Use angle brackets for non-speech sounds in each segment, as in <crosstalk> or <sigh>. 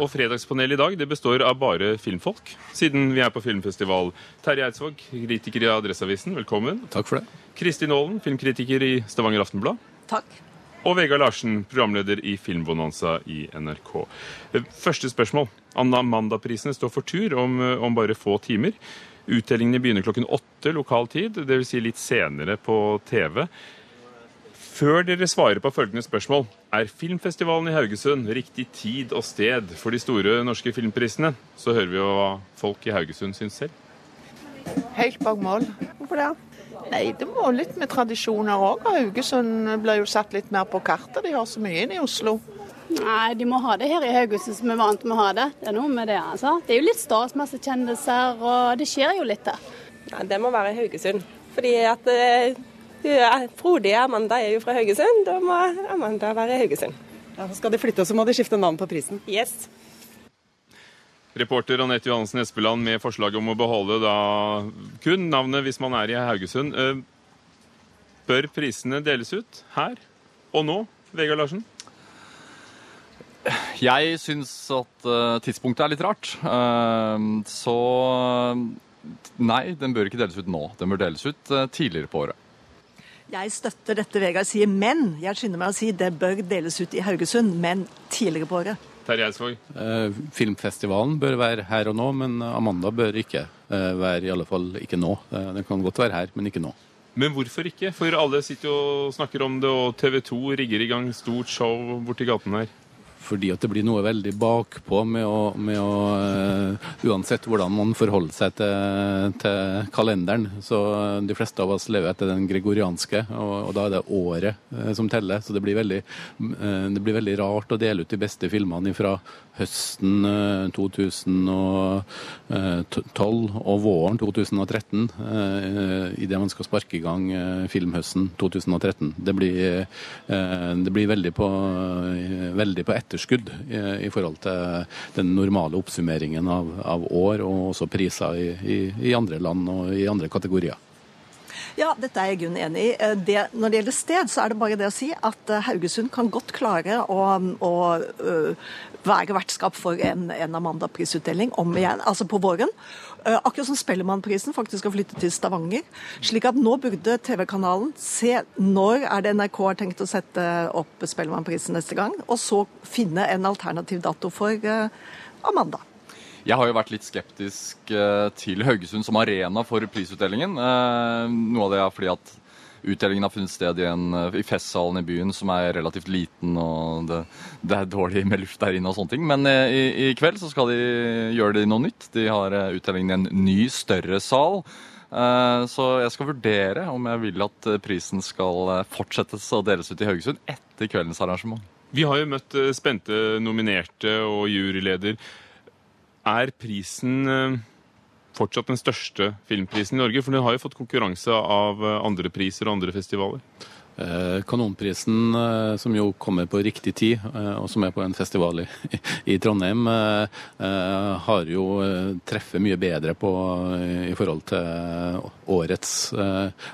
Og Fredagspanelet i dag det består av bare filmfolk, siden vi er på filmfestival. Terje Eidsvåg, kritiker i Adresseavisen, velkommen. Takk for det. Kristin Aalen, filmkritiker i Stavanger Aftenblad. Takk. Og Vegard Larsen, programleder i Filmbonanza i NRK. Første spørsmål. Amanda-prisene står for tur om, om bare få timer. Uttellingene begynner klokken åtte lokal tid, dvs. Si litt senere på TV. Før dere svarer på følgende spørsmål, er filmfestivalen i Haugesund riktig tid og sted for de store norske filmprisene? Så hører vi jo hva folk i Haugesund syns selv. Helt bak mål. Hvorfor det? Nei, det må litt med tradisjoner òg. Haugesund blir jo satt litt mer på kartet. De har så mye inn i Oslo. Nei, de må ha det her i Haugesund som er vant med å ha det. Det er noe med det, altså. Det er jo litt stas, masse kjendiser, og det skjer jo litt der. Nei, det må være i Haugesund. Fordi at uh, Frode Amanda er jo fra Haugesund, da må Amanda være i Haugesund. Ja, så skal de flytte, så må de skifte navn på prisen. Yes. Reporter Anette Johansen Espeland med forslag om å beholde da kun navnet hvis man er i Haugesund. Bør prisene deles ut her og nå, Vegard Larsen? Jeg syns at uh, tidspunktet er litt rart. Uh, så nei, den bør ikke deles ut nå. Den bør deles ut tidligere på året. Jeg støtter dette Vegard sier, men jeg skynder meg å si det bør deles ut i Haugesund, men tidligere på året. Terje Eidsvåg? filmfestivalen bør være her og nå, men Amanda bør ikke være, i alle fall ikke nå. den kan godt være her, men ikke nå. Men hvorfor ikke? For alle sitter jo og snakker om det, og TV 2 rigger i gang stort show borti gaten her. Fordi at det blir noe veldig bakpå med å, med å uh, Uansett hvordan man forholder seg til, til, kalenderen. Så de fleste av oss lever etter den gregorianske, og, og da er det året uh, som teller. Så det blir, veldig, uh, det blir, veldig, rart å dele ut de beste filmene fra høsten 2012 og våren 2013 idet man skal sparke i gang filmhøsten 2013. Det blir, det blir veldig på, veldig på etterskudd i, i, forhold til den normale oppsummeringen av, av år, og også priser i, i, i, andre land og i andre kategorier. Ja, dette er jeg Gunn enig i. Det, når det gjelder sted, så er det bare det å si at Haugesund kan godt klare å, å uh, være vertskap for en, en Amanda-prisutdeling om igjen, altså på våren. Uh, akkurat som Spellemannprisen faktisk har flyttet til Stavanger. slik at nå burde TV-kanalen se når er det NRK har tenkt å sette opp Spellemannprisen neste gang, og så finne en alternativ dato for uh, Amanda. Jeg har jo vært litt skeptisk til Haugesund som arena for prisutdelingen. Noe av det er fordi at utdelingen har funnet sted i, en, i festsalen i byen som er relativt liten, og det, det er dårlig med luft der inne og sånne ting. Men i, i kveld så skal de gjøre det noe nytt. De har utdelingen i en ny, større sal. Så jeg skal vurdere om jeg vil at prisen skal fortsettes å deles ut i Haugesund etter kveldens arrangement. Vi har jo møtt spente nominerte og juryleder. Er prisen fortsatt den største filmprisen i Norge? For den har jo fått konkurranse av andre priser og andre festivaler. Kanonprisen, som jo kommer på riktig tid, og som er på en festival i, i Trondheim, har jo treffet mye bedre på i forhold til årets,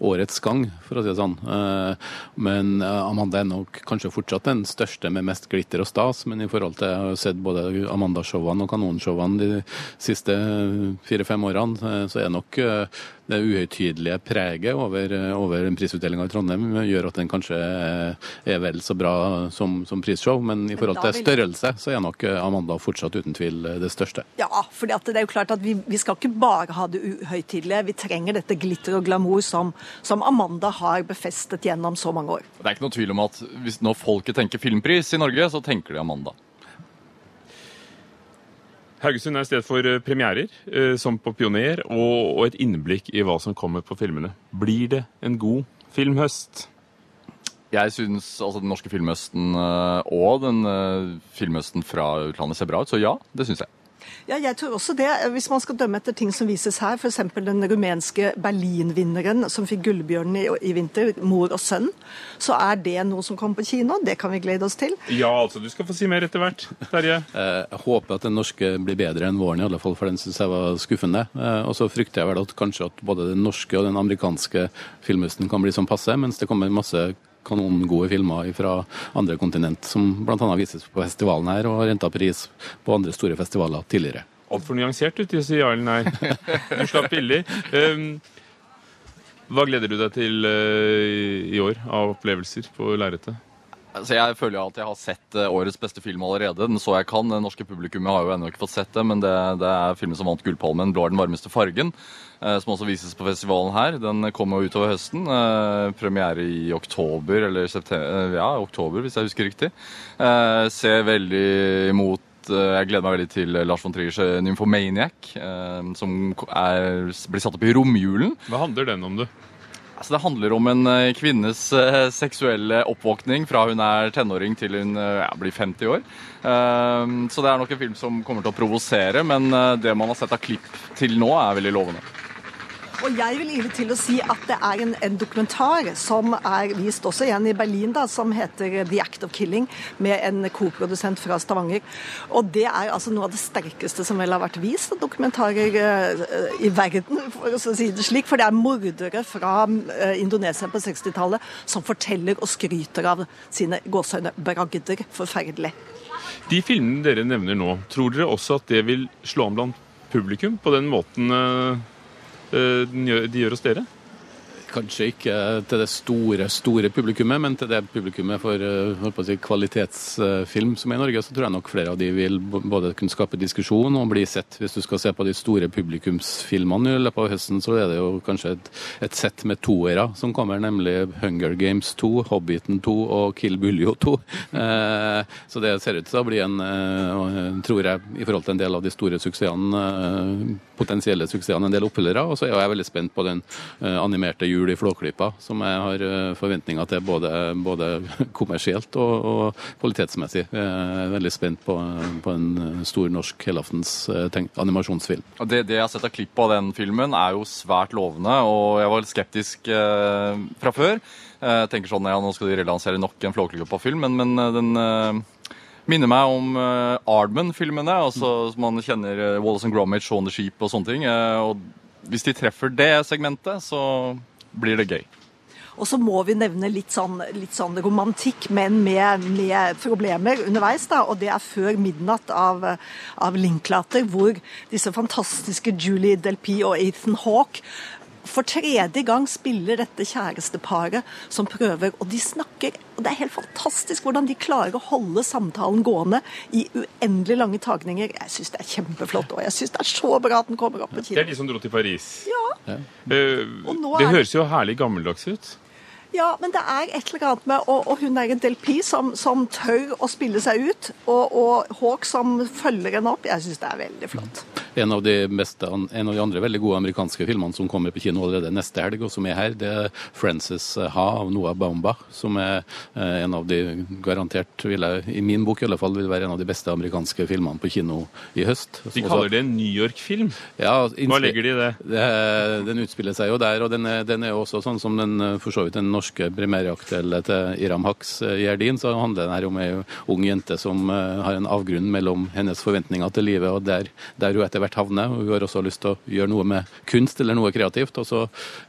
årets gang, for å si det sånn. Men Amanda er nok kanskje fortsatt den største med mest glitter og stas, men i forhold til jeg har sett både Amanda-showene og Kanonshowene de siste fire-fem årene, så er nok det uhøytidelige preget over, over prisutdelinga i Trondheim gjør at den kanskje er vel så bra som, som prisshow, men i forhold til størrelse så er nok Amanda fortsatt uten tvil det største. Ja, for det er jo klart at vi, vi, skal ikke bare ha det uhøytidelige. Vi trenger dette glitter og glamour som, som, Amanda har befestet gjennom så mange år. Det er ikke noe tvil om at hvis når folket tenker filmpris i Norge, så tenker de Amanda. Haugesund er et sted for premierer, som på Pioner, og, og et innblikk i hva som kommer på filmene. Blir det en god filmhøst? Jeg syns altså, den norske filmhøsten og den filmhøsten fra utlandet ser bra ut, så ja, det syns jeg. Ja, jeg tror også det. Hvis man skal dømme etter ting som vises her, f.eks. den rumenske Berlin-vinneren som fikk Gullbjørnen i, i, vinter, 'Mor og sønn', så er det noe som kommer på kino. Det kan vi glede oss til. Ja, altså. Du skal få si mer etter hvert, Terje. Jeg håper at den norske blir bedre enn våren, i alle fall, for den syns jeg var skuffende. Og så frykter jeg vel at kanskje at både den norske og den amerikanske filmhøsten kan bli sånn passe, mens det kommer masse kanongode filmer fra andre kontinent, som bl.a. vises på festivalen her, og har renta pris på andre store festivaler tidligere. Altfor nyansert ut disse å si ja eller nei. Du slapp billig. Um, hva gleder du deg til uh, i år av opplevelser på lerretet? Altså, jeg føler jo at jeg har sett eh, årets beste film allerede. Den så jeg kan. Det norske publikummet har jo ennå ikke fått sett det, men det, det er filmen som vant Gullpalmen, 'Blå er den varmeste fargen', eh, som også vises på festivalen her. Den kommer jo utover høsten. Eh, premiere i oktober, eller september, ja, oktober, hvis jeg husker riktig. Ser veldig imot jeg gleder meg veldig til Lars von Triers 'Nymphomaniac', som er, blir satt opp i romjulen. Hva handler den om, du? Altså, det handler om en eh, kvinnes uh, seksuelle oppvåkning fra hun er tenåring til hun uh, ja, blir 50 år. Uh, så det er nok en film som kommer til å provosere, men det man har sett av klipp til nå, er veldig lovende. Og jeg vil ile til å si at det er en, en, dokumentar som er vist også igjen i Berlin, da, som heter 'The Act of Killing', med en koprodusent fra Stavanger. Og det er altså noe av det sterkeste som vel har vært vist av dokumentarer uh, i verden, for å si det slik. For det er mordere fra uh, Indonesia på 60-tallet som forteller og skryter av sine gåsehøyne bragder. Forferdelig. De filmene dere nevner nå, tror dere også at det vil slå an blant publikum på den måten uh de gjør hos dere? Kanskje ikke til det store store publikummet, men til det publikummet for eh, si, kvalitetsfilm som er i Norge, så tror jeg nok flere av de vil både kunne skape diskusjon og bli sett. Hvis du skal se på de store publikumsfilmene i løpet av høsten, så er det jo kanskje et, et sett med toere som kommer, nemlig Hunger Games 2, Hobbiten 2 og Kill Buljo 2. <laughs> Eh, så det ser ut til å bli en, eh, tror jeg, i forhold til en del av de store suksessene, eh, potensielle suksessene, en del oppfølgere. Og så er jeg veldig spent på den eh, animerte jul i Flåklypa, som jeg har eh, forventninger til både, både <laughs> kommersielt og, og, kvalitetsmessig. Jeg er veldig spent på, på en stor norsk helaftens eh, animasjonsfilm. Det, det, jeg har sett av klipp av den filmen, er jo svært lovende, og jeg var litt skeptisk eh, fra før. Jeg tenker sånn, ja, Nå skal de relansere nok en Flåklypa-film, men, men eh, den eh, minner meg om uh, Ardman-filmene, altså Man kjenner uh, Wallace and Gromit, Shaun the Sheep og sånne ting. Uh, og Hvis de treffer det segmentet, så blir det gøy. Og så må vi nevne litt sånn, litt sånn romantikk, men med, med, problemer underveis. da, Og det er før midnatt av, av Linklater, hvor disse fantastiske Julie Delpy og Ethan Hawke for tredje gang spiller dette kjæresteparet som prøver, og de snakker og Det er helt fantastisk hvordan de klarer å holde samtalen gående i uendelig lange tagninger. Jeg syns det er kjempeflott, og jeg syns det er så bra at den kommer opp på kino. Det er de som dro til Paris? Ja. ja. Uh, det høres jo herlig gammeldags ut. Ja, men det er et eller annet med Og, og hun er en Delpi som, som, tør å spille seg ut. Og, og Hawk som følger henne opp. Jeg syns det er veldig flott. En av, beste, en av, de andre veldig gode amerikanske filmene som kommer på kino allerede neste helg, og som er her, det er 'Frances Ha' av Noah Baumbach. Som er eh, en av de garantert, vil jeg, i min bok i alle fall, vil være en av de beste amerikanske filmene på kino i høst. De kaller det en New York-film? Ja, Hva legger de i det? det? Den utspiller seg jo der, og den er, den er også sånn som den for så vidt den norske premiereaktuelle til Iram Haks Gjerdin, så handler den her om ei ung jente som har en avgrunn mellom hennes forventninger til livet og der, der hun etter hvert havner. Hun har også lyst til å gjøre noe med kunst eller noe kreativt. og så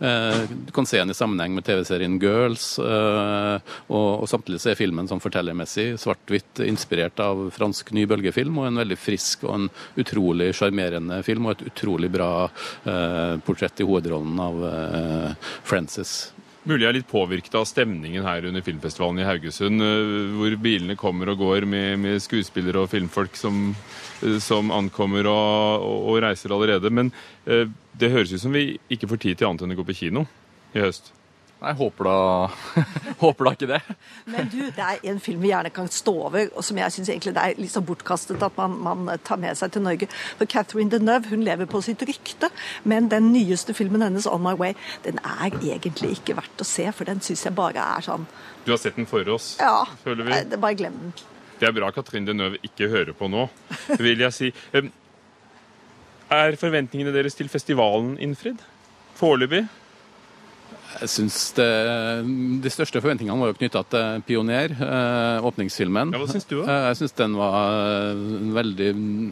eh, Du kan se henne i sammenheng med TV-serien Girls, eh, og, og, samtidig så er filmen som fortellermessig svart-hvitt inspirert av fransk ny bølgefilm, og en veldig frisk og en utrolig sjarmerende film, og et utrolig bra eh, portrett i hovedrollen av eh, Frances. Mulig jeg er litt påvirket av stemningen her under filmfestivalen i Haugesund, eh, hvor bilene kommer og går med, med skuespillere og filmfolk som, eh, som ankommer og, og, reiser allerede. Men eh, det høres ut som vi ikke får tid til annet enn å gå på kino i høst. Jeg håper da, <laughs> håper da ikke det. Men du, det er en film vi gjerne kan stå over, og som jeg syns egentlig det er litt så bortkastet at man, man, tar med seg til Norge. For Catherine Deneuve hun lever på sitt rykte, men den nyeste filmen hennes, 'On My Way', den er egentlig ikke verdt å se, for den syns jeg bare er sånn Du har sett den for oss, ja, føler vi? Ja, bare glem den. Det er bra Catherine Deneuve ikke hører på nå, vil jeg si. Er forventningene deres til festivalen innfridd? Foreløpig? Jeg synes det, De største forventningene var jo knytta til Pioner, eh, åpningsfilmen. Ja, hva syns du, da? Eh, Jeg syns den var en veldig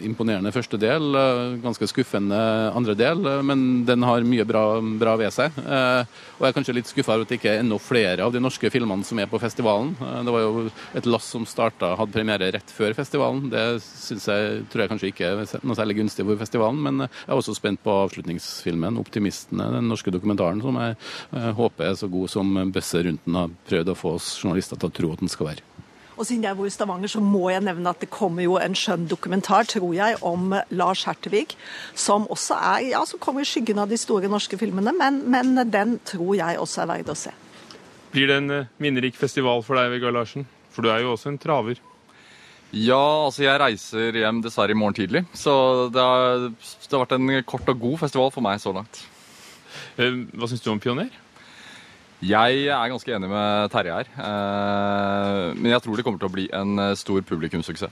imponerende første del. eh, Ganske skuffende andre del, eh, men den har mye bra, bra ved seg. Eh, Og jeg er kanskje litt skuffa over at det ikke er enda flere av de norske filmene som er på festivalen. Eh, Det var jo et lass som starta, hadde premiere rett før festivalen. Det synes jeg, tror jeg kanskje ikke er noe særlig gunstig for festivalen, men jeg er også spent på avslutningsfilmen, 'Optimistene', den norske dokumentaren, som jeg eh, håper er så god som Bøsse rundt den har prøvd å få oss journalister til å tro at den skal være. Og siden jeg bor i Stavanger, så må jeg nevne at det kommer jo en skjønn dokumentar, tror jeg, om Lars Hertevig, som også er, ja, som kommer i skyggen av de store norske filmene, men, men den tror jeg også er verdt å se. Blir det en eh, minnerik festival for deg, Vegard Larsen? For du er jo også en traver. Ja, altså jeg reiser hjem dessverre i morgen tidlig. Så det har, det har vært en kort og god festival for meg så langt. Eh, Hva syns du om Pioner? Jeg er ganske enig med Terje her. Eh, men jeg tror det kommer til å bli en eh, stor publikumssuksess.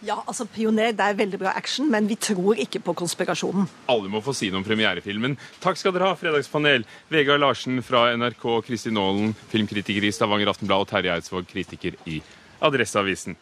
Ja, altså Pioner, det er veldig bra action, men vi tror ikke på konspirasjonen. Alle må få si noe om premierefilmen. Takk skal dere ha, fredagspanel. Vegard Larsen fra NRK, Kristin Aalen, filmkritiker i Stavanger Aftenblad, og Terje Eidsvåg, kritiker i Adresseavisen.